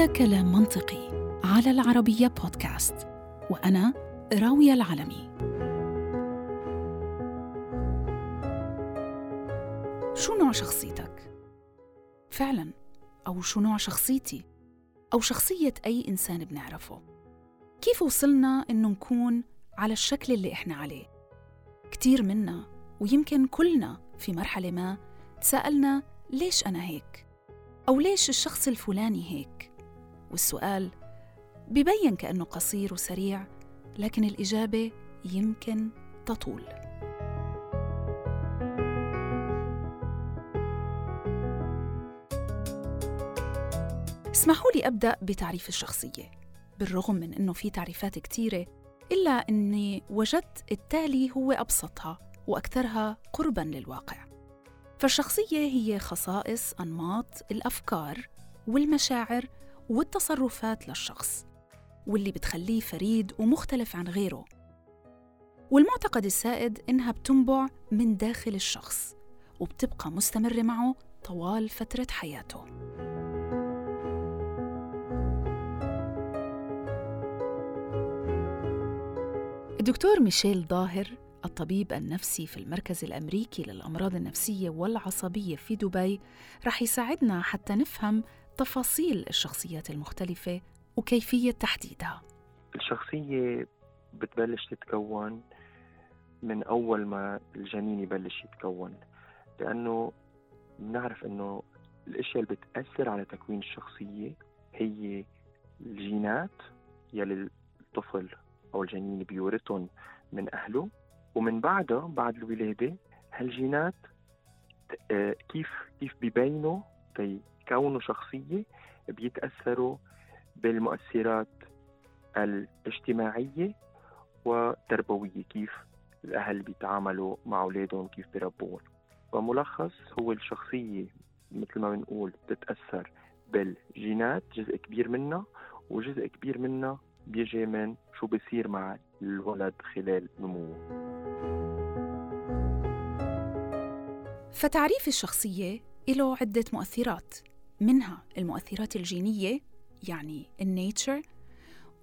هذا كلام منطقي على العربية بودكاست وأنا راوية العلمي شو نوع شخصيتك؟ فعلا أو شو نوع شخصيتي؟ أو شخصية أي إنسان بنعرفه؟ كيف وصلنا إنه نكون على الشكل اللي إحنا عليه؟ كتير منا ويمكن كلنا في مرحلة ما تساءلنا ليش أنا هيك؟ أو ليش الشخص الفلاني هيك؟ والسؤال ببين كأنه قصير وسريع لكن الإجابة يمكن تطول. اسمحوا لي أبدأ بتعريف الشخصية بالرغم من أنه في تعريفات كتيرة إلا أني وجدت التالي هو أبسطها وأكثرها قرباً للواقع. فالشخصية هي خصائص أنماط الأفكار والمشاعر والتصرفات للشخص واللي بتخليه فريد ومختلف عن غيره. والمعتقد السائد إنها بتنبع من داخل الشخص وبتبقى مستمرة معه طوال فترة حياته. الدكتور ميشيل ظاهر الطبيب النفسي في المركز الأمريكي للأمراض النفسية والعصبية في دبي رح يساعدنا حتى نفهم تفاصيل الشخصيات المختلفة وكيفية تحديدها. الشخصية بتبلش تتكون من أول ما الجنين يبلش يتكون لأنه بنعرف أنه الأشياء اللي بتأثر على تكوين الشخصية هي الجينات يلي الطفل أو الجنين بيورثهم من أهله ومن بعدها بعد الولادة هالجينات آه، كيف كيف ببينوا يكونوا شخصية بيتأثروا بالمؤثرات الاجتماعية والتربوية كيف الأهل بيتعاملوا مع أولادهم كيف بيربوهم. وملخص هو الشخصية مثل ما بنقول بتتأثر بالجينات جزء كبير منها وجزء كبير منها بيجي من شو بصير مع الولد خلال نموه. فتعريف الشخصية له عدة مؤثرات. منها المؤثرات الجينية يعني النيتشر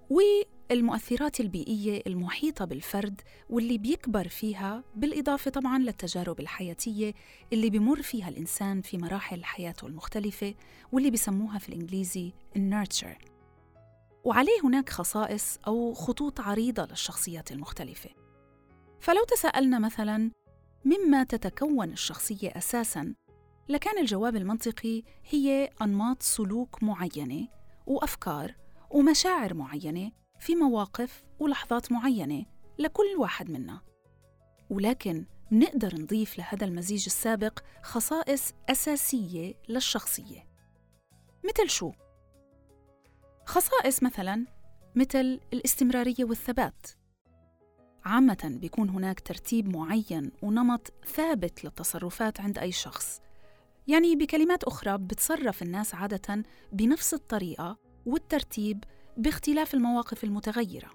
والمؤثرات البيئية المحيطة بالفرد واللي بيكبر فيها بالإضافة طبعا للتجارب الحياتية اللي بمر فيها الإنسان في مراحل حياته المختلفة واللي بسموها في الإنجليزي النيرتشر وعليه هناك خصائص أو خطوط عريضة للشخصيات المختلفة. فلو تساءلنا مثلا مما تتكون الشخصية أساساً لكان الجواب المنطقي هي أنماط سلوك معينة وأفكار ومشاعر معينة في مواقف ولحظات معينة لكل واحد منا. ولكن نقدر نضيف لهذا المزيج السابق خصائص أساسية للشخصية. مثل شو؟ خصائص مثلا مثل الاستمرارية والثبات. عامة بيكون هناك ترتيب معين ونمط ثابت للتصرفات عند أي شخص. يعني بكلمات أخرى بتصرف الناس عادة بنفس الطريقة والترتيب باختلاف المواقف المتغيرة.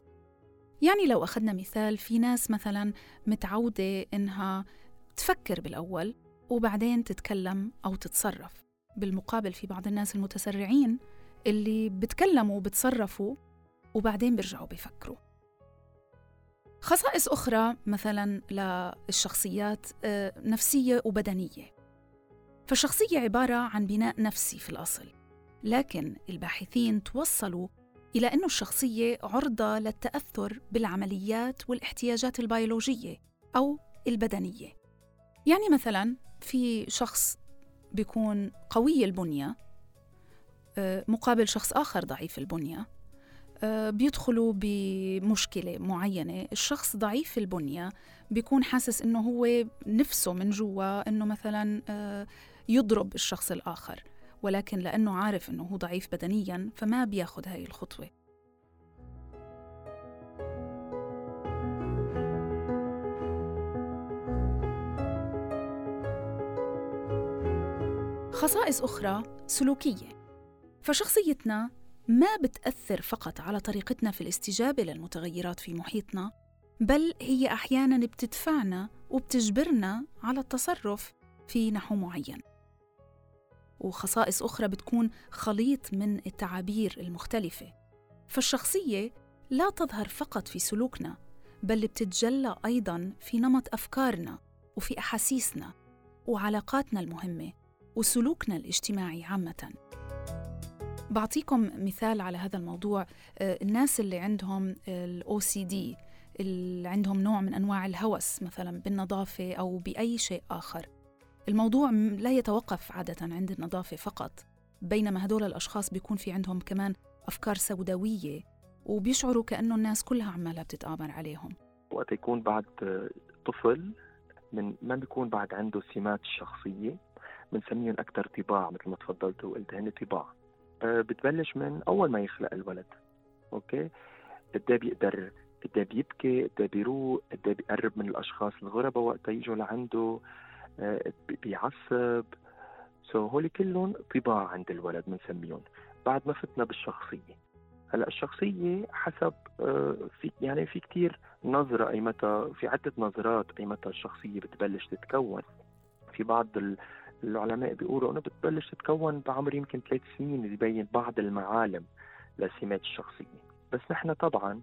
يعني لو أخذنا مثال في ناس مثلا متعودة إنها تفكر بالأول وبعدين تتكلم أو تتصرف بالمقابل في بعض الناس المتسرعين اللي بتكلموا وبتصرفوا وبعدين بيرجعوا بيفكروا. خصائص أخرى مثلا للشخصيات آه، نفسية وبدنية. فالشخصية عبارة عن بناء نفسي في الأصل لكن الباحثين توصلوا إلى أن الشخصية عرضة للتأثر بالعمليات والاحتياجات البيولوجية أو البدنية. يعني مثلا في شخص بيكون قوي البنية آه، مقابل شخص آخر ضعيف البنية آه، بيدخلوا بمشكلة معينة الشخص ضعيف البنية بيكون حاسس إنه هو نفسه من جوا إنه مثلا آه، يضرب الشخص الآخر ولكن لأنه عارف إنه هو ضعيف بدنيا فما بياخد هاي الخطوة. خصائص أخرى سلوكية. فشخصيتنا ما بتأثر فقط على طريقتنا في الاستجابة للمتغيرات في محيطنا بل هي أحيانا بتدفعنا وبتجبرنا على التصرف في نحو معين. وخصائص أخرى بتكون خليط من التعابير المختلفة. فالشخصية لا تظهر فقط في سلوكنا بل بتتجلى أيضا في نمط أفكارنا وفي أحاسيسنا وعلاقاتنا المهمة وسلوكنا الاجتماعي عامة. بعطيكم مثال على هذا الموضوع. آه، الناس اللي عندهم سي دي اللي عندهم نوع من أنواع الهوس مثلا بالنظافة أو بأي شيء آخر. الموضوع لا يتوقف عادة عند النظافة فقط بينما هدول الأشخاص بيكون في عندهم كمان أفكار سوداوية وبيشعروا كأنه الناس كلها عمالها بتتآمر عليهم. وقت يكون بعد طفل من ما بيكون بعد عنده سمات الشخصيه بنسميهم أكثر طباع مثل ما تفضلت وقلت هن طباع. أه بتبلش من أول ما يخلق الولد okay؟ قد بيقدر؟ قد بيبكي؟ قد بيروق؟ قد بيقرب من الأشخاص الغرباء وقت يجوا لعنده؟ بيعصب. so هول كلهم طباع عند الولد بنسميهم بعد ما فتنا بالشخصية. هلأ الشخصية حسب أه في يعني في كثير نظرة أي متى في عدة نظرات أي متى الشخصية بتبلش تتكون. في بعض العلماء بيقولوا إنه بتبلش تتكون بعمر يمكن ثلاث سنين يبين بعض المعالم لسمات الشخصية. بس نحن طبعا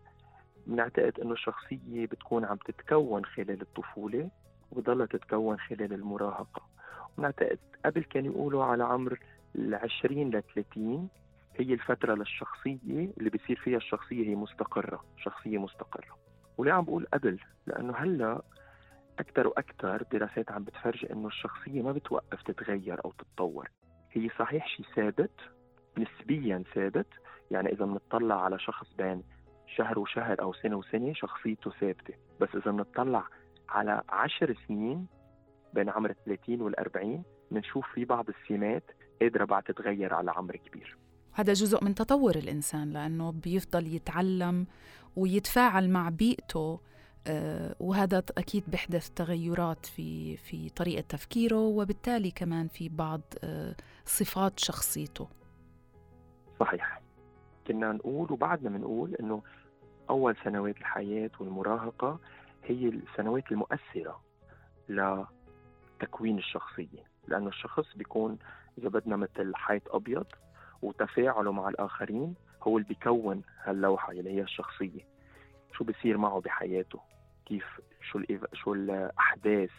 بنعتقد إنه الشخصية بتكون عم تتكون خلال الطفولة. وبضلها تتكون خلال المراهقة. ونعتقد قبل كانوا يقولوا على عمر العشرين ل 30 هي الفترة للشخصية اللي بصير فيها الشخصية هي مستقرة شخصية مستقرة. وليه عم بقول قبل؟ لأنه هلأ أكثر وأكثر دراسات عم بتفرجي إنه الشخصية ما بتوقف تتغير أو تتطور. هي صحيح شيء ثابت نسبيا ثابت يعني إذا بنطلع على شخص بين شهر وشهر أو سنة وسنة شخصيته ثابتة. بس إذا بنطلع على عشر سنين بين عمر 30 وال 40 بنشوف في بعض السمات قادرة بعد تتغير على عمر كبير. هذا جزء من تطور الإنسان لأنه بيفضل يتعلم ويتفاعل مع بيئته آه، وهذا أكيد بيحدث تغيرات في في طريقة تفكيره وبالتالي كمان في بعض آه، صفات شخصيته. صحيح. كنا نقول وبعدنا بنقول إنه أول سنوات الحياة والمراهقة هي السنوات المؤثرة لتكوين الشخصية لأنه الشخص بيكون إذا بدنا مثل حيط أبيض وتفاعله مع الآخرين هو اللي بيكون هاللوحة اللي هي الشخصية. شو بصير معه بحياته؟ كيف شو شو الأحداث؟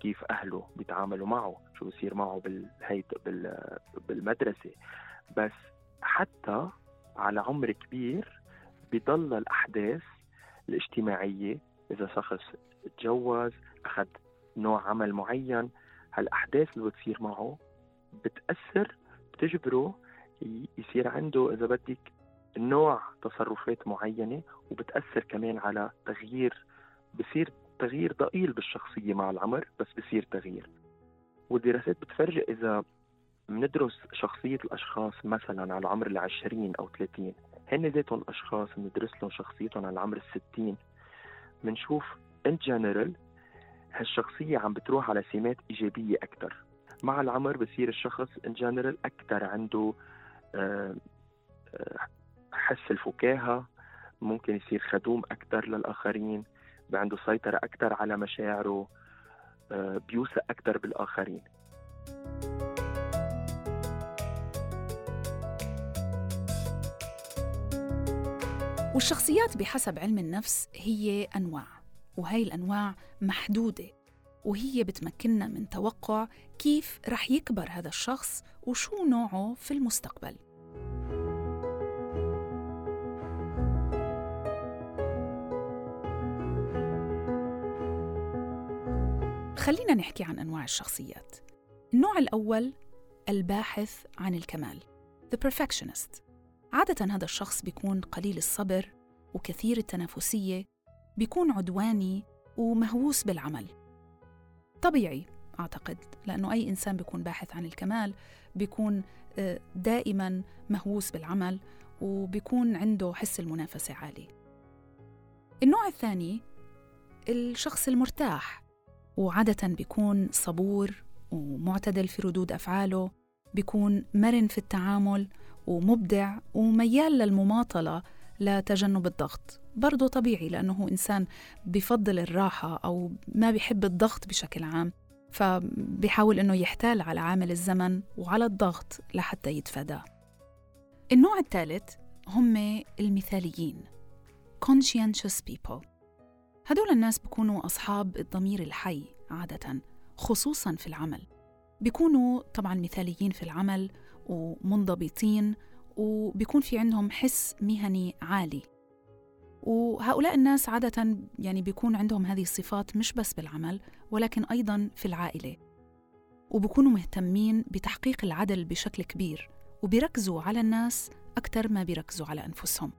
كيف أهله بيتعاملوا معه؟ شو بصير معه بالهيت بالمدرسة؟ بس حتى على عمر كبير بضل الأحداث الاجتماعية إذا شخص تجوز أخذ نوع عمل معين هالأحداث اللي بتصير معه بتأثر بتجبره يصير عنده إذا بدك نوع تصرفات معينة وبتأثر كمان على تغيير بصير تغيير ضئيل بالشخصية مع العمر بس بصير تغيير. والدراسات بتفرجي إذا بندرس شخصية الأشخاص مثلا على عمر العشرين أو ثلاثين هن ذاتهم الأشخاص بندرس لهم شخصيتهم على عمر الستين بنشوف ان جنرال هالشخصية عم بتروح على سمات إيجابية أكثر مع العمر بصير الشخص ان جنرال أكثر عنده آه، آه، حس الفكاهة ممكن يصير خدوم أكثر للآخرين عنده سيطرة أكثر على مشاعره آه، بيوثق أكثر بالآخرين. والشخصيات بحسب علم النفس هي أنواع وهي الأنواع محدودة وهي بتمكننا من توقع كيف رح يكبر هذا الشخص وشو نوعه في المستقبل. خلينا نحكي عن أنواع الشخصيات. النوع الأول الباحث عن الكمال The perfectionist. عادة هذا الشخص بيكون قليل الصبر وكثير التنافسية بيكون عدواني ومهووس بالعمل. طبيعي أعتقد لأنه أي إنسان بيكون باحث عن الكمال بيكون آه، دائما مهووس بالعمل وبيكون عنده حس المنافسة عالي. النوع الثاني الشخص المرتاح وعادة بيكون صبور ومعتدل في ردود أفعاله بيكون مرن في التعامل ومبدع وميال للمماطلة لتجنب الضغط. برضه طبيعي لأنه إنسان بفضل الراحة أو ما بيحب الضغط بشكل عام فبيحاول إنه يحتال على عامل الزمن وعلى الضغط لحتى يتفاداه النوع الثالث هم المثاليين conscientious people. هدول الناس بيكونوا أصحاب الضمير الحي عادة خصوصا في العمل. بيكونوا طبعا مثاليين في العمل ومنضبطين وبيكون في عندهم حس مهني عالي. وهؤلاء الناس عادة يعني بيكون عندهم هذه الصفات مش بس بالعمل ولكن أيضا في العائلة. وبكونوا مهتمين بتحقيق العدل بشكل كبير وبيركزوا على الناس أكثر ما بيركزوا على أنفسهم.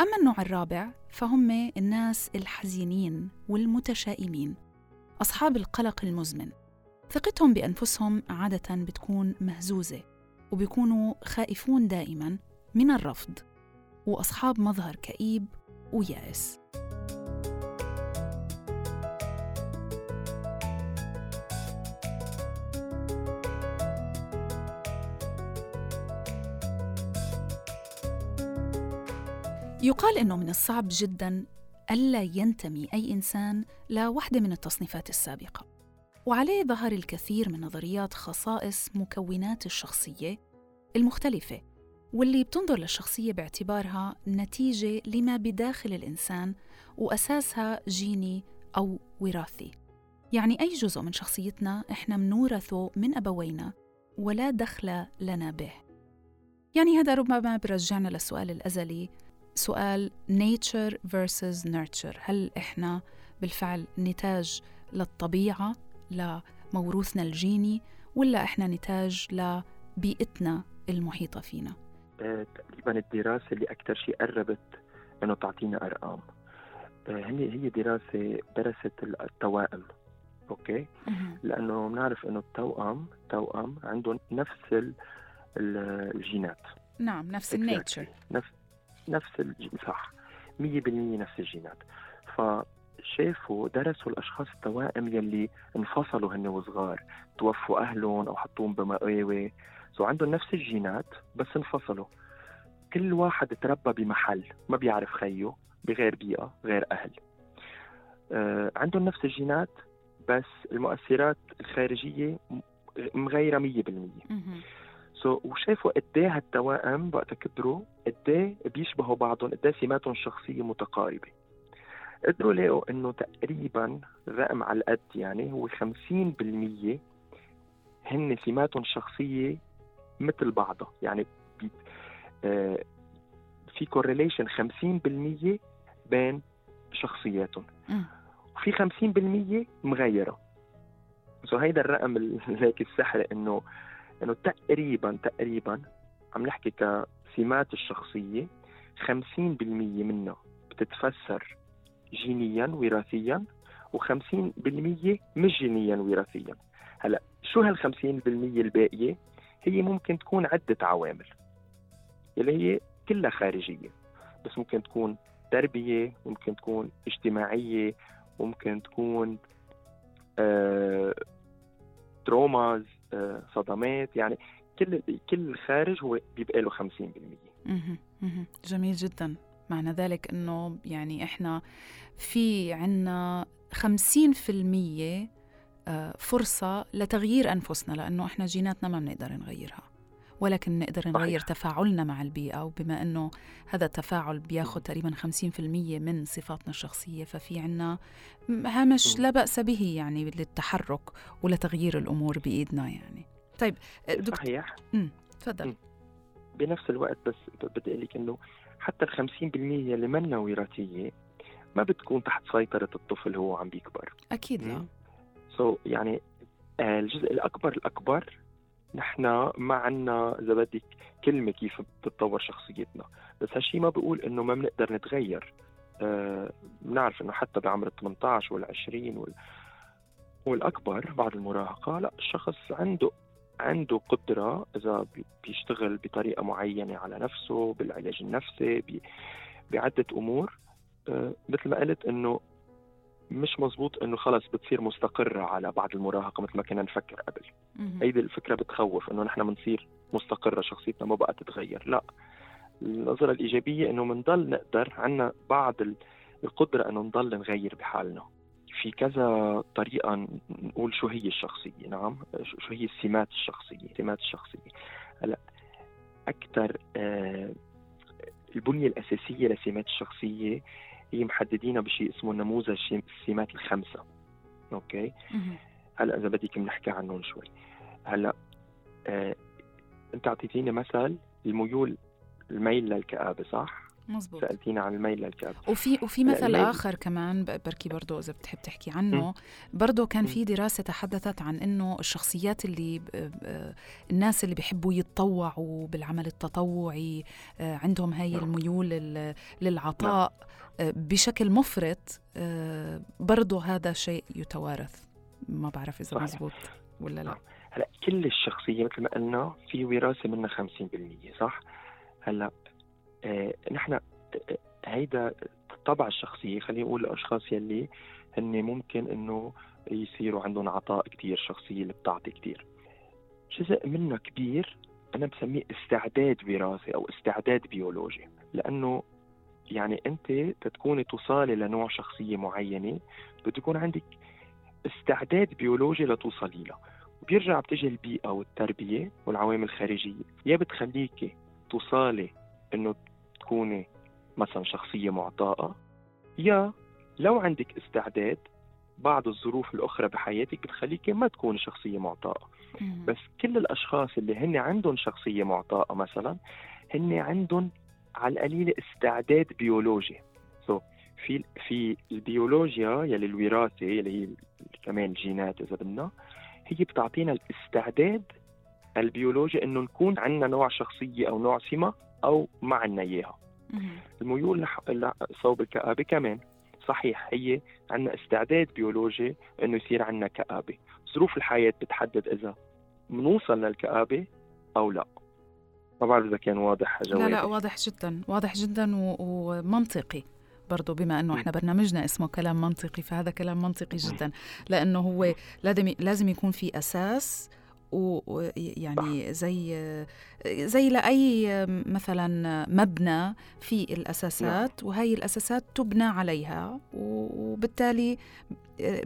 أما النوع الرابع فهم الناس الحزينين والمتشائمين أصحاب القلق المزمن. ثقتهم بأنفسهم عادة بتكون مهزوزة وبيكونوا خائفون دائما من الرفض وأصحاب مظهر كئيب ويائس يقال إنه من الصعب جدا ألا ينتمي أي إنسان لوحدة من التصنيفات السابقة. وعليه ظهر الكثير من نظريات خصائص مكونات الشخصية المختلفة واللي بتنظر للشخصية باعتبارها نتيجة لما بداخل الإنسان وأساسها جيني أو وراثي. يعني أي جزء من شخصيتنا إحنا منورثه من أبوينا ولا دخل لنا به. يعني هذا ربما برجعنا للسؤال الأزلي سؤال nature versus nurture. هل إحنا بالفعل نتاج للطبيعة لموروثنا الجيني ولا إحنا نتاج لبيئتنا المحيطة فينا. آه، تقريبا الدراسة اللي أكثر شيء قربت أنه تعطينا أرقام. آه، هي هي دراسة درست التوائم أوكي؟ لأنه بنعرف إنه التوأم توأم عندهم نفس الجينات. نعم نفس ال nature نفس نفس صح. 100% نفس الجينات. فشافوا درسوا الأشخاص التوائم يلي انفصلوا هن وصغار توفوا أهلهم أو حطوهم بمآوي. so عندهم نفس الجينات بس انفصلوا. كل واحد تربى بمحل ما بيعرف خيه بغير بيئة غير أهل. آه عندهم نفس الجينات بس المؤثرات الخارجية مغيرة 100% so, وشافوا قد إيه هالتوائم وقت كبروا قد إيه بيشبهوا بعضهم قد إيه سماتهم الشخصيه متقاربة. قدروا لقوا إنه تقريبا رقم على القد يعني هو 50% هن سماتهم الشخصيه مثل بعضها. يعني بي آه في correlation 50% بين شخصياتهم. وفي 50% مغيره سو هيدا الرقم هيك السحر انه إنه تقريبا تقريبا عم نحكي كسمات الشخصية 50% منها بتتفسر جينيا وراثيا و50% مش جينيا وراثيا. هلأ شو هال 50% الباقية؟ هي ممكن تكون عدة عوامل اللي هي كلها خارجية. بس ممكن تكون تربية ممكن تكون اجتماعية ممكن تكون آه تروماز آه، صدمات. يعني كل كل خارج هو بيبقى له 50% جميل جدا. معنى ذلك إنه يعني إحنا في عنا 50% آه، فرصة لتغيير أنفسنا لأنه إحنا جيناتنا ما بنقدر نغيرها ولكن نقدر نغير صحيح. تفاعلنا مع البيئة وبما أنه هذا التفاعل بياخذ تقريبا 50% من صفاتنا الشخصية ففي عنا هامش لا بأس به يعني للتحرك ولتغيير الأمور بإيدنا يعني. طيب دكتور صحيح. تفضل. بنفس الوقت بس بدي أقول لك أنه حتى ال 50% اللي منا وراثية ما بتكون تحت سيطرة الطفل هو عم بيكبر. أكيد لا سو so, يعني آه، الجزء الأكبر الأكبر نحن ما عنا إذا بدك كلمة كيف بتتطور شخصيتنا بس هالشيء ما بقول إنه ما بنقدر نتغير. آه بنعرف إنه حتى بعمر ال 18 وال 20 وال والأكبر بعد المراهقة لا الشخص عنده عنده قدرة إذا بيشتغل بطريقة معينة على نفسه بالعلاج النفسي بعدة أمور آه مثل ما قلت إنه مش مزبوط إنه خلص بتصير مستقرة على بعد المراهقة مثل ما كنا نفكر قبل. هيدي الفكرة بتخوف إنه نحن بنصير مستقرة شخصيتنا ما بقى تتغير. لا النظرة الإيجابية إنه بنضل نقدر عندنا بعض القدرة إنه نضل نغير بحالنا. في كذا طريقة نقول شو هي الشخصية نعم؟ شو هي السمات الشخصية؟ السمات الشخصية. هلا أكثر آه البنية الأساسية لسمات الشخصية هي محددينها بشيء اسمه نموذج السمات الخمسة. okay؟ هلا إذا بدك بنحكي عنهم شوي. هلا آه أنت أعطيتيني مثل الميول الميل للكآبة صح؟ مزبوط سالتينا عن الميل للكآبة وفي وفي مثل آخر كمان بركي برضه إذا بتحب تحكي عنه. برضه كان في دراسة تحدثت عن إنه الشخصيات اللي الناس اللي بيحبوا يتطوعوا بالعمل التطوعي آه، عندهم هاي نعم. الميول للعطاء نعم. آه، بشكل مفرط آه، برضه هذا شيء يتوارث. ما بعرف إذا مزبوط ولا لا. نعم. هلأ كل الشخصية مثل ما قلنا في وراثة منها 50% صح؟ هلأ آه، نحن آه، هيدا طبع الشخصية خلينا نقول الأشخاص يلي هن ممكن إنه يصيروا عندهم عطاء كتير شخصية اللي بتعطي كتير. جزء منه كبير أنا بسميه استعداد وراثي أو استعداد بيولوجي لأنه يعني أنت تتكوني توصلي لنوع شخصية معينة بده يكون عندك استعداد بيولوجي لتوصلي له. وبيرجع بتجي البيئة والتربية والعوامل الخارجية يا بتخليكي توصلي إنه تكوني مثلا شخصية معطاءة يا لو عندك استعداد بعض الظروف الأخرى بحياتك بتخليك ما تكوني شخصية معطاءة. بس كل الأشخاص اللي هن عندهم شخصية معطاءة مثلا هن عندهم على القليل استعداد بيولوجي. so, في في البيولوجيا يلي الوراثة يلي هي كمان الجينات إذا بدنا هي بتعطينا الاستعداد البيولوجي إنه نكون عندنا نوع شخصية أو نوع سمة أو ما عندنا إياها. الميول صوب الكآبة كمان. صحيح هي عندنا استعداد بيولوجي إنه يصير عندنا كآبة. ظروف الحياة بتحدد إذا بنوصل للكآبة أو لا. ما بعرف إذا كان واضح جوابي لا لا واضح جدا واضح جدا ومنطقي برضه بما إنه إحنا برنامجنا اسمه كلام منطقي فهذا كلام منطقي جدا. لأنه هو لازم لازم يكون في أساس ويعني زي زي لأي مثلا مبنى في الأساسات نعم. وهي الأساسات تبنى عليها وبالتالي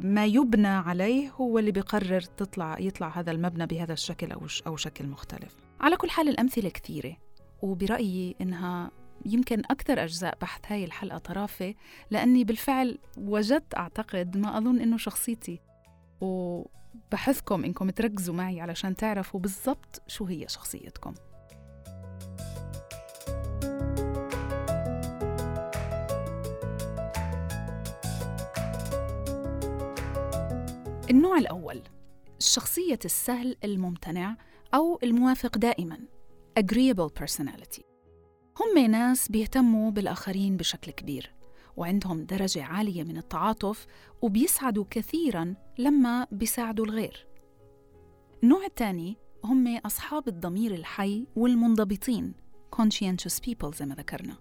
ما يبنى عليه هو اللي بيقرر تطلع يطلع هذا المبنى بهذا الشكل أو أو شكل مختلف على كل حال الأمثلة كثيرة وبرأيي إنها يمكن أكثر أجزاء بحث هاي الحلقة طرافة لأني بالفعل وجدت أعتقد ما أظن إنه شخصيتي و بحثكم إنكم تركزوا معي علشان تعرفوا بالضبط شو هي شخصيتكم. النوع الأول الشخصية السهل الممتنع أو الموافق دائما agreeable personality. هم ناس بيهتموا بالآخرين بشكل كبير. وعندهم درجة عالية من التعاطف وبيسعدوا كثيرا لما بيساعدوا الغير. النوع الثاني هم أصحاب الضمير الحي والمنضبطين conscientious people زي ما ذكرنا.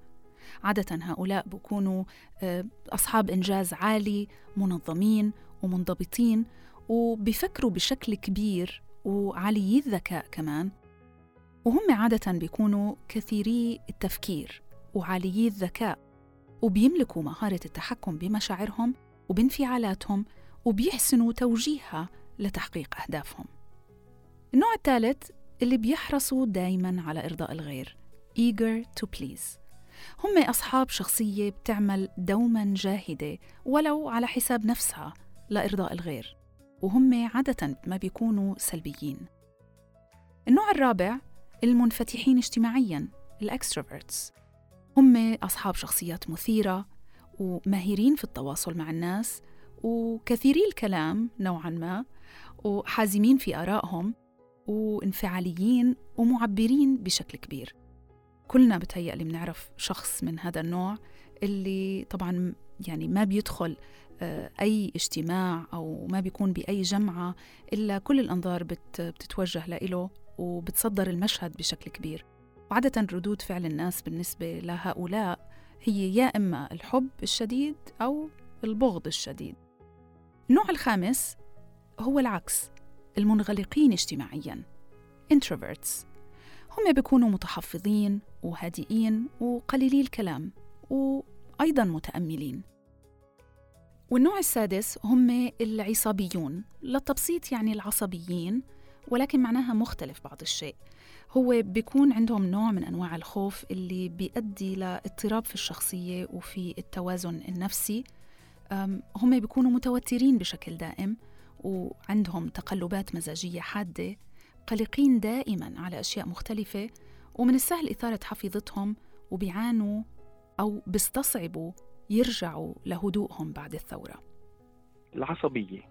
عادة هؤلاء بيكونوا آه، أصحاب إنجاز عالي منظمين ومنضبطين وبيفكروا بشكل كبير وعاليي الذكاء كمان. وهم عادة بيكونوا كثيري التفكير وعاليي الذكاء. وبيملكوا مهارة التحكم بمشاعرهم وبانفعالاتهم وبيحسنوا توجيهها لتحقيق أهدافهم. النوع الثالث اللي بيحرصوا دايما على إرضاء الغير eager to please. هم أصحاب شخصية بتعمل دوما جاهدة ولو على حساب نفسها لإرضاء الغير وهم عادة ما بيكونوا سلبيين. النوع الرابع المنفتحين اجتماعيا الاكستروفرتس هم أصحاب شخصيات مثيرة وماهرين في التواصل مع الناس وكثيري الكلام نوعا ما وحازمين في آرائهم وانفعاليين ومعبرين بشكل كبير. كلنا بتهيألي بنعرف شخص من هذا النوع اللي طبعا يعني ما بيدخل آه، أي اجتماع أو ما بيكون بأي جمعة إلا كل الأنظار بتتوجه له وبتصدر المشهد بشكل كبير. وعادة ردود فعل الناس بالنسبة لهؤلاء هي يا إما الحب الشديد أو البغض الشديد. النوع الخامس هو العكس المنغلقين اجتماعياً introverts. هم بيكونوا متحفظين وهادئين وقليلي الكلام وأيضاً متأملين. والنوع السادس هم العصابيون للتبسيط يعني العصبيين ولكن معناها مختلف بعض الشيء. هو بيكون عندهم نوع من أنواع الخوف اللي بيؤدي لاضطراب في الشخصية وفي التوازن النفسي. هم بيكونوا متوترين بشكل دائم وعندهم تقلبات مزاجية حادة قلقين دائما على أشياء مختلفة ومن السهل إثارة حفيظتهم وبيعانوا أو بيستصعبوا يرجعوا لهدوءهم بعد الثورة. العصبية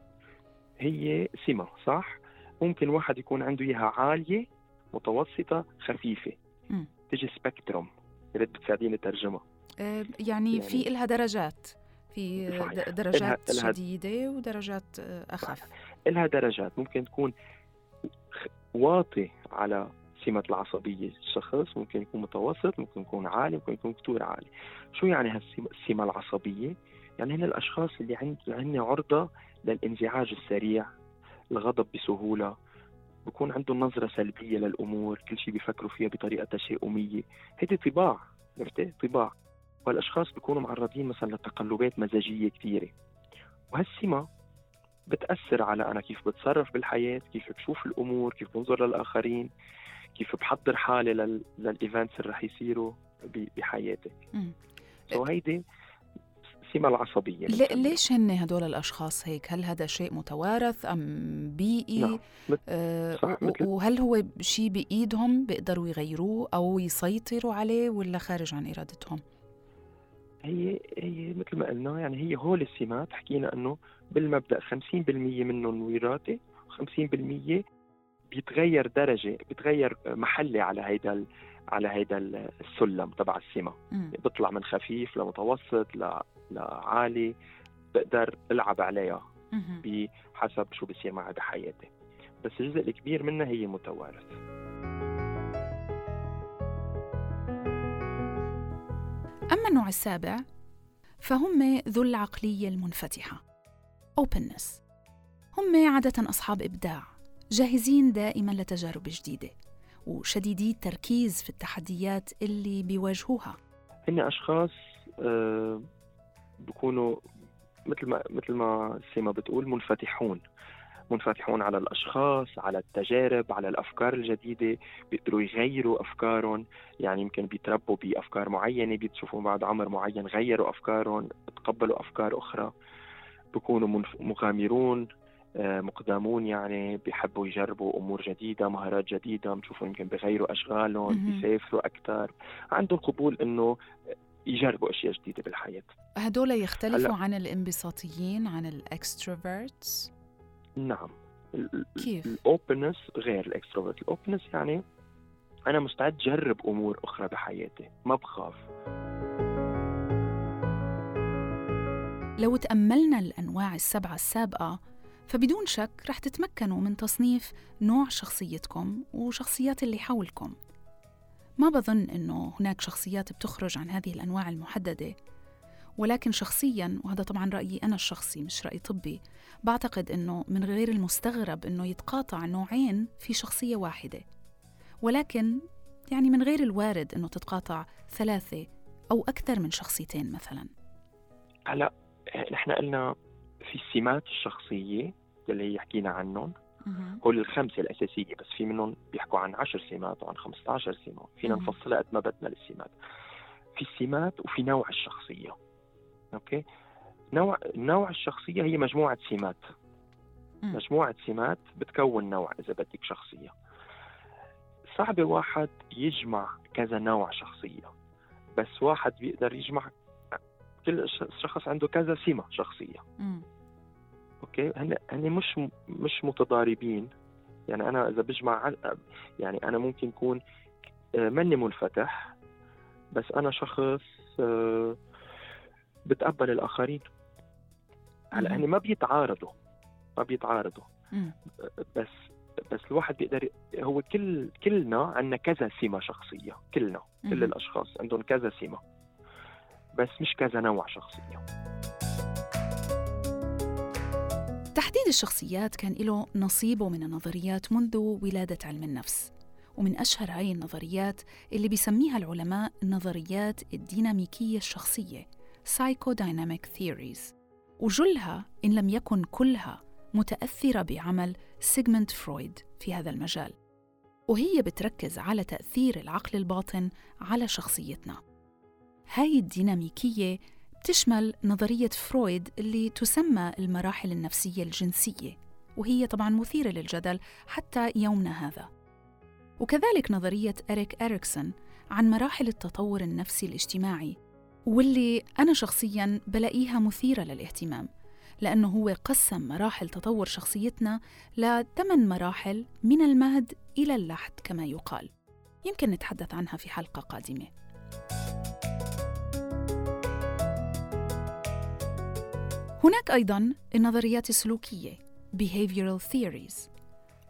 هي سمة صح؟ ممكن واحد يكون عنده إياها عالية متوسطة خفيفة. م. تجي سبكتروم يا ريت بتساعديني ترجمة. يعني, يعني في إلها درجات. في صحيح. درجات إلها شديدة ودرجات آه، أخف. إلها درجات. ممكن تكون واطي على سمة العصبية الشخص ممكن يكون متوسط ممكن يكون عالي ممكن يكون كتير عالي. شو يعني هالسمة العصبية؟ يعني هن الأشخاص اللي عندهم عرضة للإنزعاج السريع الغضب بسهولة بكون عندهم نظرة سلبية للأمور كل شيء بيفكروا فيها بطريقة تشاؤمية. هيدي طباع عرفتي؟ طباع. والأشخاص بيكونوا معرضين مثلا لتقلبات مزاجية كثيرة وهالسمة بتأثر على أنا كيف بتصرف بالحياة كيف بشوف الأمور كيف بنظر للآخرين كيف بحضر حالي للإيفنتس اللي رح يصيروا بحياتي. وهيدي السمة العصبية ليش هن هدول الأشخاص هيك؟ هل هذا شيء متوارث أم بيئي؟ نعم. آه صح. وهل هو شيء بإيدهم بيقدروا يغيروه أو يسيطروا عليه ولا خارج عن إرادتهم؟ هي هي مثل ما قلنا يعني هي هول السمات حكينا إنه بالمبدأ 50% منهم وراثي و50% بيتغير درجة بيتغير محلي على هيدا على هيدا السلم تبع السمة بيطلع من خفيف لمتوسط لعالي بقدر ألعب عليها بحسب شو بصير معي بحياتي. بس الجزء الكبير منها هي متوارث. أما النوع السابع فهم ذو العقلية المنفتحة openness. هم عادة أصحاب إبداع جاهزين دائما لتجارب جديدة وشديدي التركيز في التحديات اللي بيواجهوها. هن أشخاص بيكونوا مثل ما مثل ما سيما بتقول منفتحون. منفتحون على الأشخاص على التجارب على الأفكار الجديدة. بيقدروا يغيروا أفكارهم. يعني يمكن بيتربوا بأفكار معينة بتشوفوا بعد عمر معين غيروا أفكارهم تقبلوا أفكار أخرى. بيكونوا مغامرون آه، مقدمون يعني بيحبوا يجربوا أمور جديدة مهارات جديدة بنشوفوا يمكن بيغيروا أشغالهم بيسافروا أكثر عندهم قبول إنه يجربوا أشياء جديدة بالحياة. هدول يختلفوا عن الانبساطيين عن الإكستروفيرتس؟ نعم. كيف؟ ال openness غير ال extrovert. ال openness يعني أنا مستعد جرب أمور أخرى بحياتي. ما بخاف. لو تأملنا الأنواع السبعة السابقة فبدون شك رح تتمكنوا من تصنيف نوع شخصيتكم وشخصيات اللي حولكم. ما بظن إنه هناك شخصيات بتخرج عن هذه الأنواع المحددة. ولكن شخصيا وهذا طبعا رأيي أنا الشخصي مش رأي طبي بعتقد إنه من غير المستغرب إنه يتقاطع نوعين في شخصية واحدة. ولكن يعني من غير الوارد إنه تتقاطع ثلاثة أو أكثر من شخصيتين مثلا. هلا نحن قلنا في السمات الشخصية اللي حكينا عنهم. هول الخمسة الأساسية بس في منهم بيحكوا عن 10 سمات وعن 15 سمة فينا نفصلها قد ما بدنا للسمات. في السمات وفي نوع الشخصية okay؟ نوع نوع الشخصية هي مجموعة سمات. مجموعة سمات بتكون نوع إذا بدك شخصية. صعب واحد يجمع كذا نوع شخصية بس واحد بيقدر يجمع كل شخص عنده كذا سمة شخصية. okay؟ هن هن مش مش متضاربين. يعني أنا إذا بجمع يعني أنا ممكن يكون آه، ماني منفتح بس أنا شخص آه، بتقبل الآخرين. هلأ هن ما بيتعارضوا ما بيتعارضوا. بس بس الواحد بيقدر هو كل كلنا عندنا كذا سمة شخصية كلنا كل الأشخاص عندهم كذا سمة. بس مش كذا نوع شخصية. تحديد الشخصيات كان له نصيبه من النظريات منذ ولادة علم النفس ومن أشهر هاي النظريات اللي بيسميها العلماء نظريات الديناميكية الشخصية Psychodynamic Theories. وجلها إن لم يكن كلها متأثرة بعمل سيغموند فرويد في هذا المجال. وهي بتركز على تأثير العقل الباطن على شخصيتنا. هاي الديناميكية بتشمل نظرية فرويد اللي تسمى المراحل النفسية الجنسية وهي طبعا مثيرة للجدل حتى يومنا هذا. وكذلك نظرية إريك إريكسون عن مراحل التطور النفسي الاجتماعي واللي أنا شخصياً بلاقيها مثيرة للاهتمام لأنه هو قسم مراحل تطور شخصيتنا لثمان مراحل من المهد إلى اللحد كما يقال. يمكن نتحدث عنها في حلقة قادمة. هناك أيضاً النظريات السلوكية behavioral theories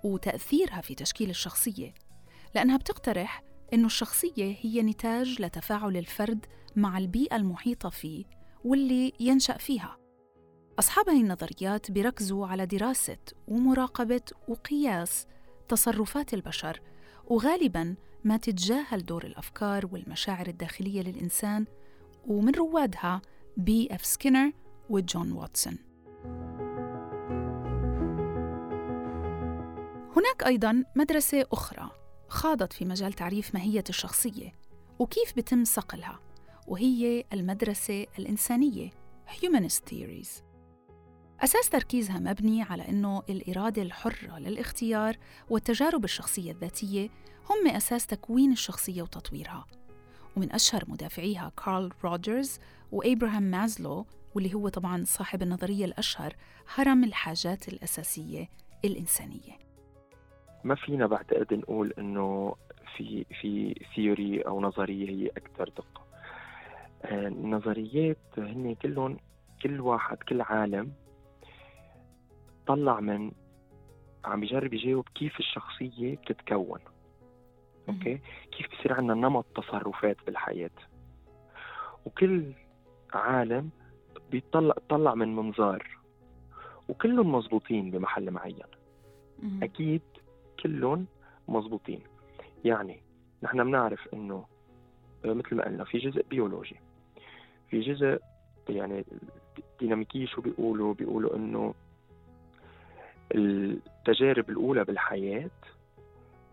وتأثيرها في تشكيل الشخصية لأنها بتقترح أن الشخصية هي نتاج لتفاعل الفرد مع البيئة المحيطة فيه واللي ينشأ فيها. أصحاب هذه النظريات بيركزوا على دراسة ومراقبة وقياس تصرفات البشر وغالباً ما تتجاهل دور الأفكار والمشاعر الداخلية للإنسان ومن روادها بي اف سكينر وجون واتسون هناك أيضاً مدرسة أخرى خاضت في مجال تعريف ماهية الشخصية وكيف بتم صقلها وهي المدرسة الإنسانية Humanist Theories. أساس تركيزها مبني على أنه الإرادة الحرة للاختيار والتجارب الشخصية الذاتية هم أساس تكوين الشخصية وتطويرها. ومن أشهر مدافعيها كارل روجرز وإبراهام مازلو واللي هو طبعا صاحب النظرية الأشهر هرم الحاجات الأساسية الإنسانية. ما فينا بعتقد نقول إنه في في theory أو نظرية هي أكثر دقة. النظريات هن كلهم كل واحد كل عالم طلع من عم بيجرب يجاوب كيف الشخصية بتتكون. أوكي؟ كيف بصير عندنا نمط تصرفات بالحياة. وكل عالم بيطلع طلع من منظار. وكلهم مزبوطين بمحل معين. أكيد كلهم مزبوطين يعني نحن بنعرف إنه مثل ما قلنا في جزء بيولوجي. في جزء يعني ديناميكية شو بيقولوا؟ بيقولوا إنه التجارب الأولى بالحياة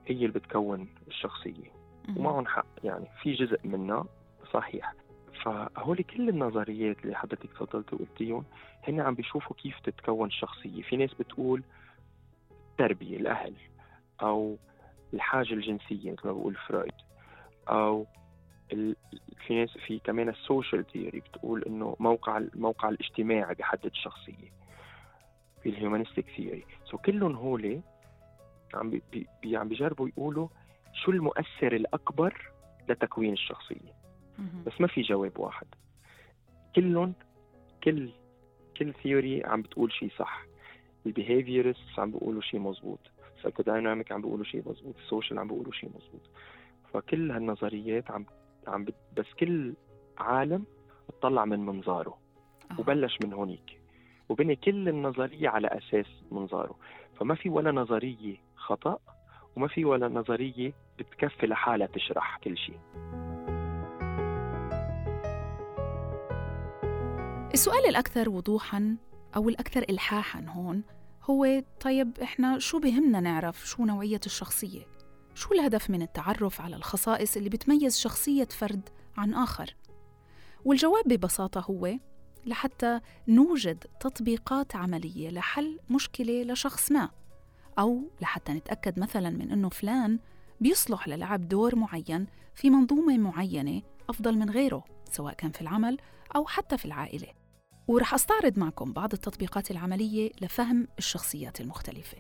هي اللي بتكون الشخصية. ومعهم حق. يعني في جزء منها صحيح. فهول كل النظريات اللي حضرتك تفضلتي وقلتيهم هن عم بيشوفوا كيف تتكون الشخصية. في ناس بتقول التربية الأهل أو الحاجة الجنسية مثل ما بقول فرويد أو في ناس في كمان ال social theory بتقول إنه موقع الموقع الاجتماعي بيحدد الشخصية. في ال humanistic theory. so كلهم هول عم بي عم بيجربوا يقولوا شو المؤثر الأكبر لتكوين الشخصية. بس ما في جواب واحد. كلهم كل كل theory عم بتقول شيء صح. ال behaviorist عم بيقولوا شيء مزبوط. ال psychodynamic عم بيقولوا شيء مزبوط. ال social عم بيقولوا شيء مزبوط. فكل هالنظريات عم عم بس كل عالم بتطلع من منظاره. وبلش من هونيك. وبني كل النظرية على أساس منظاره. فما في ولا نظرية خطأ وما في ولا نظرية بتكفي لحالها تشرح كل شيء السؤال الأكثر وضوحاً أو الأكثر إلحاحاً هون هو طيب إحنا شو بهمنا نعرف شو نوعية الشخصية؟ شو الهدف من التعرف على الخصائص اللي بتميز شخصية فرد عن آخر؟ والجواب ببساطة هو لحتى نوجد تطبيقات عملية لحل مشكلة لشخص ما أو لحتى نتأكد مثلا من أنه فلان بيصلح للعب دور معين في منظومة معينة أفضل من غيره سواء كان في العمل أو حتى في العائلة ورح أستعرض معكم بعض التطبيقات العملية لفهم الشخصيات المختلفة.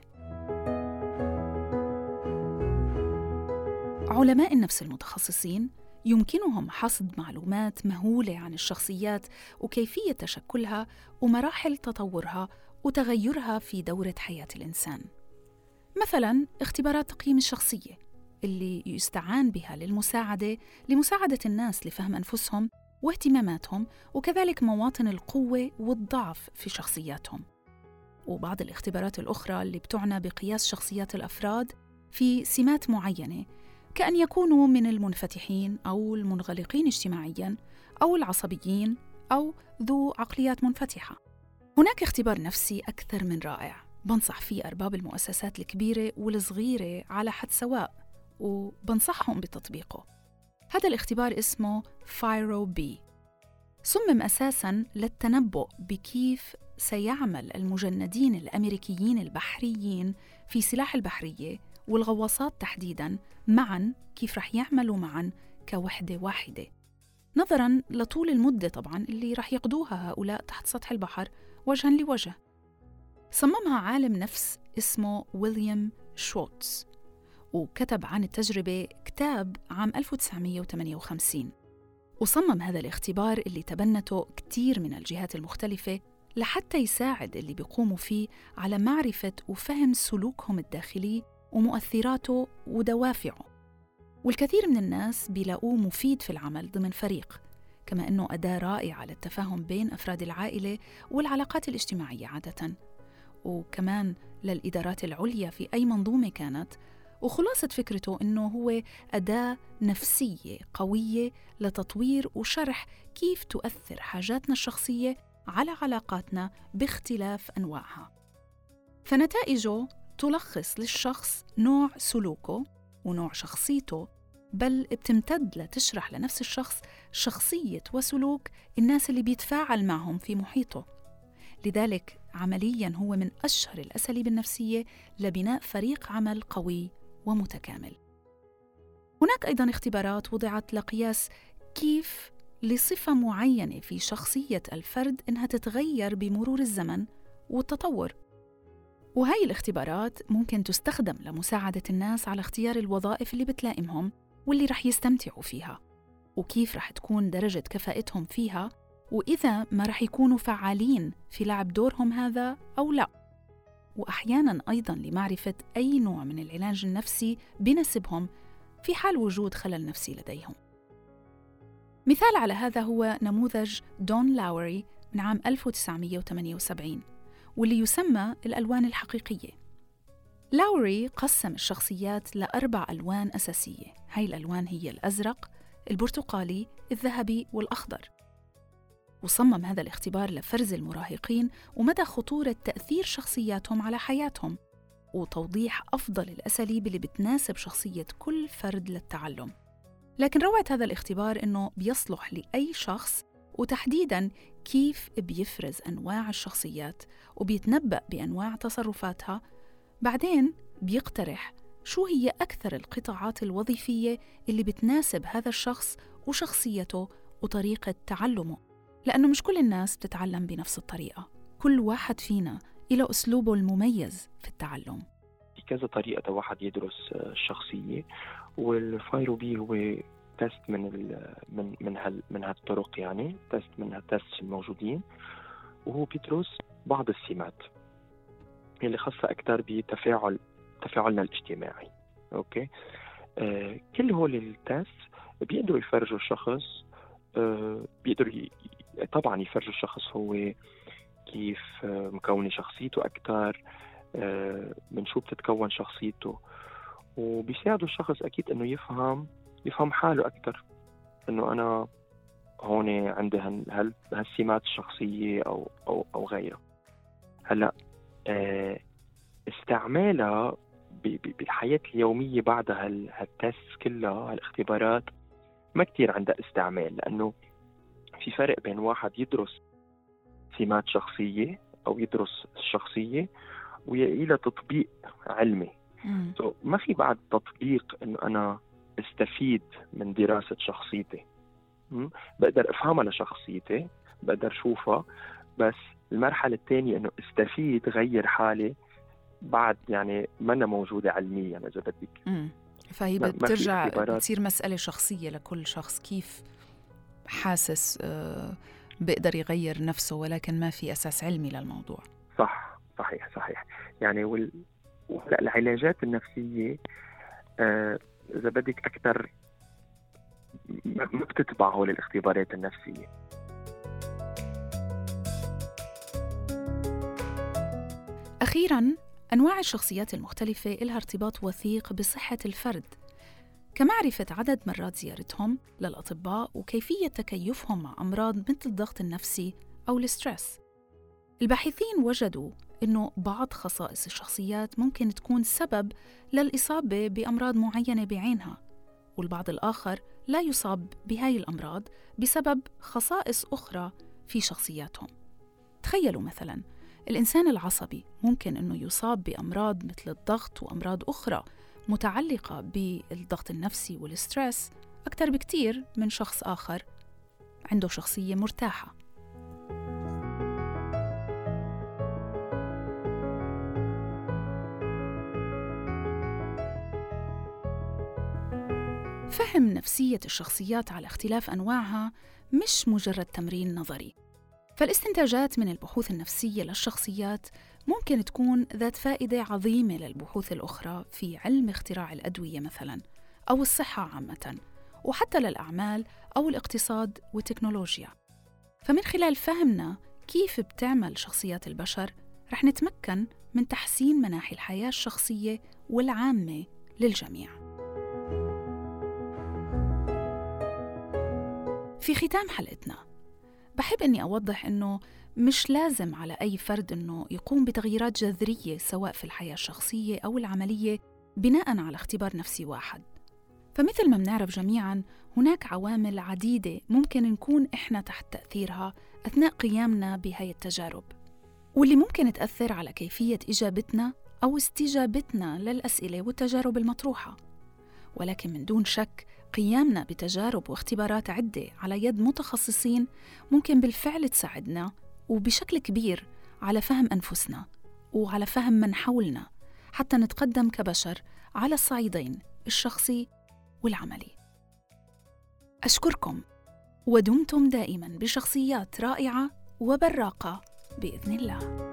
علماء النفس المتخصصين يمكنهم حصد معلومات مهولة عن الشخصيات وكيفية تشكلها ومراحل تطورها وتغيرها في دورة حياة الإنسان. مثلا اختبارات تقييم الشخصية اللي يستعان بها للمساعدة لمساعدة الناس لفهم أنفسهم واهتماماتهم وكذلك مواطن القوة والضعف في شخصياتهم. وبعض الاختبارات الأخرى اللي بتعنى بقياس شخصيات الأفراد في سمات معينة كأن يكونوا من المنفتحين أو المنغلقين اجتماعياً أو العصبيين أو ذو عقليات منفتحة. هناك اختبار نفسي أكثر من رائع. بنصح فيه أرباب المؤسسات الكبيرة والصغيرة على حد سواء وبنصحهم بتطبيقه. هذا الاختبار اسمه FIRO-B. صمم أساساً للتنبؤ بكيف سيعمل المجندين الأمريكيين البحريين في سلاح البحرية والغواصات تحديداً معاً كيف رح يعملوا معاً كوحدة واحدة. نظراً لطول المدة طبعاً اللي رح يقضوها هؤلاء تحت سطح البحر وجهاً لوجه. صممها عالم نفس اسمه ويليام شوتس وكتب عن التجربة كتاب عام 1958 وصمم هذا الاختبار اللي تبنته كتير من الجهات المختلفة لحتى يساعد اللي بيقوموا فيه على معرفة وفهم سلوكهم الداخلي ومؤثراته ودوافعه. والكثير من الناس بيلاقوه مفيد في العمل ضمن فريق كما أنه أداة رائعة للتفاهم بين أفراد العائلة والعلاقات الاجتماعية عادة. وكمان للإدارات العليا في أي منظومة كانت وخلاصة فكرته أنه هو أداة نفسية قوية لتطوير وشرح كيف تؤثر حاجاتنا الشخصية على علاقاتنا باختلاف أنواعها. فنتائجه تلخص للشخص نوع سلوكه ونوع شخصيته بل بتمتد لتشرح لنفس الشخص شخصية وسلوك الناس اللي بيتفاعل معهم في محيطه. لذلك عمليا هو من أشهر الأساليب النفسية لبناء فريق عمل قوي ومتكامل. هناك أيضا اختبارات وضعت لقياس كيف لصفة معينة في شخصية الفرد إنها تتغير بمرور الزمن والتطور. وهي الاختبارات ممكن تستخدم لمساعدة الناس على اختيار الوظائف اللي بتلائمهم واللي رح يستمتعوا فيها وكيف رح تكون درجة كفاءتهم فيها وإذا ما رح يكونوا فعالين في لعب دورهم هذا أو لا. وأحياناً أيضاً لمعرفة أي نوع من العلاج النفسي بنسبهم في حال وجود خلل نفسي لديهم. مثال على هذا هو نموذج دون لاوري من عام 1978 واللي يسمى الألوان الحقيقية. لاوري قسم الشخصيات لأربع ألوان أساسية. هاي الألوان هي الأزرق، البرتقالي، الذهبي والأخضر. وصمم هذا الاختبار لفرز المراهقين ومدى خطورة تأثير شخصياتهم على حياتهم وتوضيح أفضل الأساليب اللي بتناسب شخصية كل فرد للتعلم. لكن روعة هذا الاختبار إنه بيصلح لأي شخص وتحديداً كيف بيفرز أنواع الشخصيات وبيتنبأ بأنواع تصرفاتها. بعدين بيقترح شو هي أكثر القطاعات الوظيفية اللي بتناسب هذا الشخص وشخصيته وطريقة تعلمه. لأنه مش كل الناس بتتعلم بنفس الطريقة. كل واحد فينا له أسلوبه المميز في التعلم. في كذا طريقة واحد يدرس الشخصية وال FIRO-B هو test من من من هال من هالطرق يعني test من هال test الموجودين وهو بيدرس بعض السمات اللي خاصة أكثر بتفاعل تفاعلنا الاجتماعي. أوكي؟ آه كل هول ال test بيقدروا يفرجوا الشخص آه بيقدروا طبعا يفرجوا الشخص هو كيف آه، مكونة شخصيته أكثر آه، من شو بتتكون شخصيته. وبيساعدوا الشخص أكيد إنه يفهم يفهم حاله أكثر إنه أنا هون عندي هالسمات الشخصية أو أو أو غيرها. هلأ آه، استعمالها بالحياة اليومية بعد هالتست كلها هالاختبارات ما كتير عندها استعمال لأنه في فرق بين واحد يدرس سمات شخصية أو يدرس الشخصية وإلى تطبيق علمي. so, ما في بعد تطبيق إنه أنا استفيد من دراسة شخصيتي. م? بقدر أفهمها لشخصيتي بقدر أشوفها بس المرحلة الثانية إنه استفيد غير حالي بعد يعني ما موجودة علميا إذا بدك. فهي بترجع بتصير مسألة شخصية لكل شخص. كيف حاسس آه، بيقدر يغير نفسه ولكن ما في أساس علمي للموضوع. صح صحيح صحيح. يعني وال... العلاجات النفسية آه، إذا بدك أكثر ما بتتبع هول الاختبارات النفسية. أخيراً أنواع الشخصيات المختلفة إلها ارتباط وثيق بصحة الفرد. كمعرفة عدد مرات زيارتهم للأطباء وكيفية تكيفهم مع أمراض مثل الضغط النفسي أو ال stress. الباحثين وجدوا أنه بعض خصائص الشخصيات ممكن تكون سبب للإصابة بأمراض معينة بعينها والبعض الآخر لا يصاب بهاي الأمراض بسبب خصائص أخرى في شخصياتهم. تخيلوا مثلا الإنسان العصبي ممكن أنه يصاب بأمراض مثل الضغط وأمراض أخرى متعلقة بالضغط النفسي وال stress أكثر بكتير من شخص آخر عنده شخصية مرتاحة. فهم نفسية الشخصيات على اختلاف أنواعها مش مجرد تمرين نظري فالاستنتاجات من البحوث النفسية للشخصيات ممكن تكون ذات فائدة عظيمة للبحوث الأخرى في علم اختراع الأدوية مثلاً أو الصحة عامةً وحتى للأعمال أو الاقتصاد والتكنولوجيا. فمن خلال فهمنا كيف بتعمل شخصيات البشر رح نتمكن من تحسين مناحي الحياة الشخصية والعامة للجميع. في ختام حلقتنا بحب أني أوضح أنه مش لازم على أي فرد أنه يقوم بتغييرات جذرية سواء في الحياة الشخصية أو العملية بناء على اختبار نفسي واحد. فمثل ما بنعرف جميعا هناك عوامل عديدة ممكن نكون إحنا تحت تأثيرها أثناء قيامنا بهاي التجارب. واللي ممكن تأثر على كيفية إجابتنا أو استجابتنا للأسئلة والتجارب المطروحة. ولكن من دون شك قيامنا بتجارب واختبارات عدة على يد متخصصين ممكن بالفعل تساعدنا وبشكل كبير على فهم أنفسنا وعلى فهم من حولنا حتى نتقدم كبشر على الصعيدين الشخصي والعملي. أشكركم ودمتم دائما بشخصيات رائعة وبراقة بإذن الله.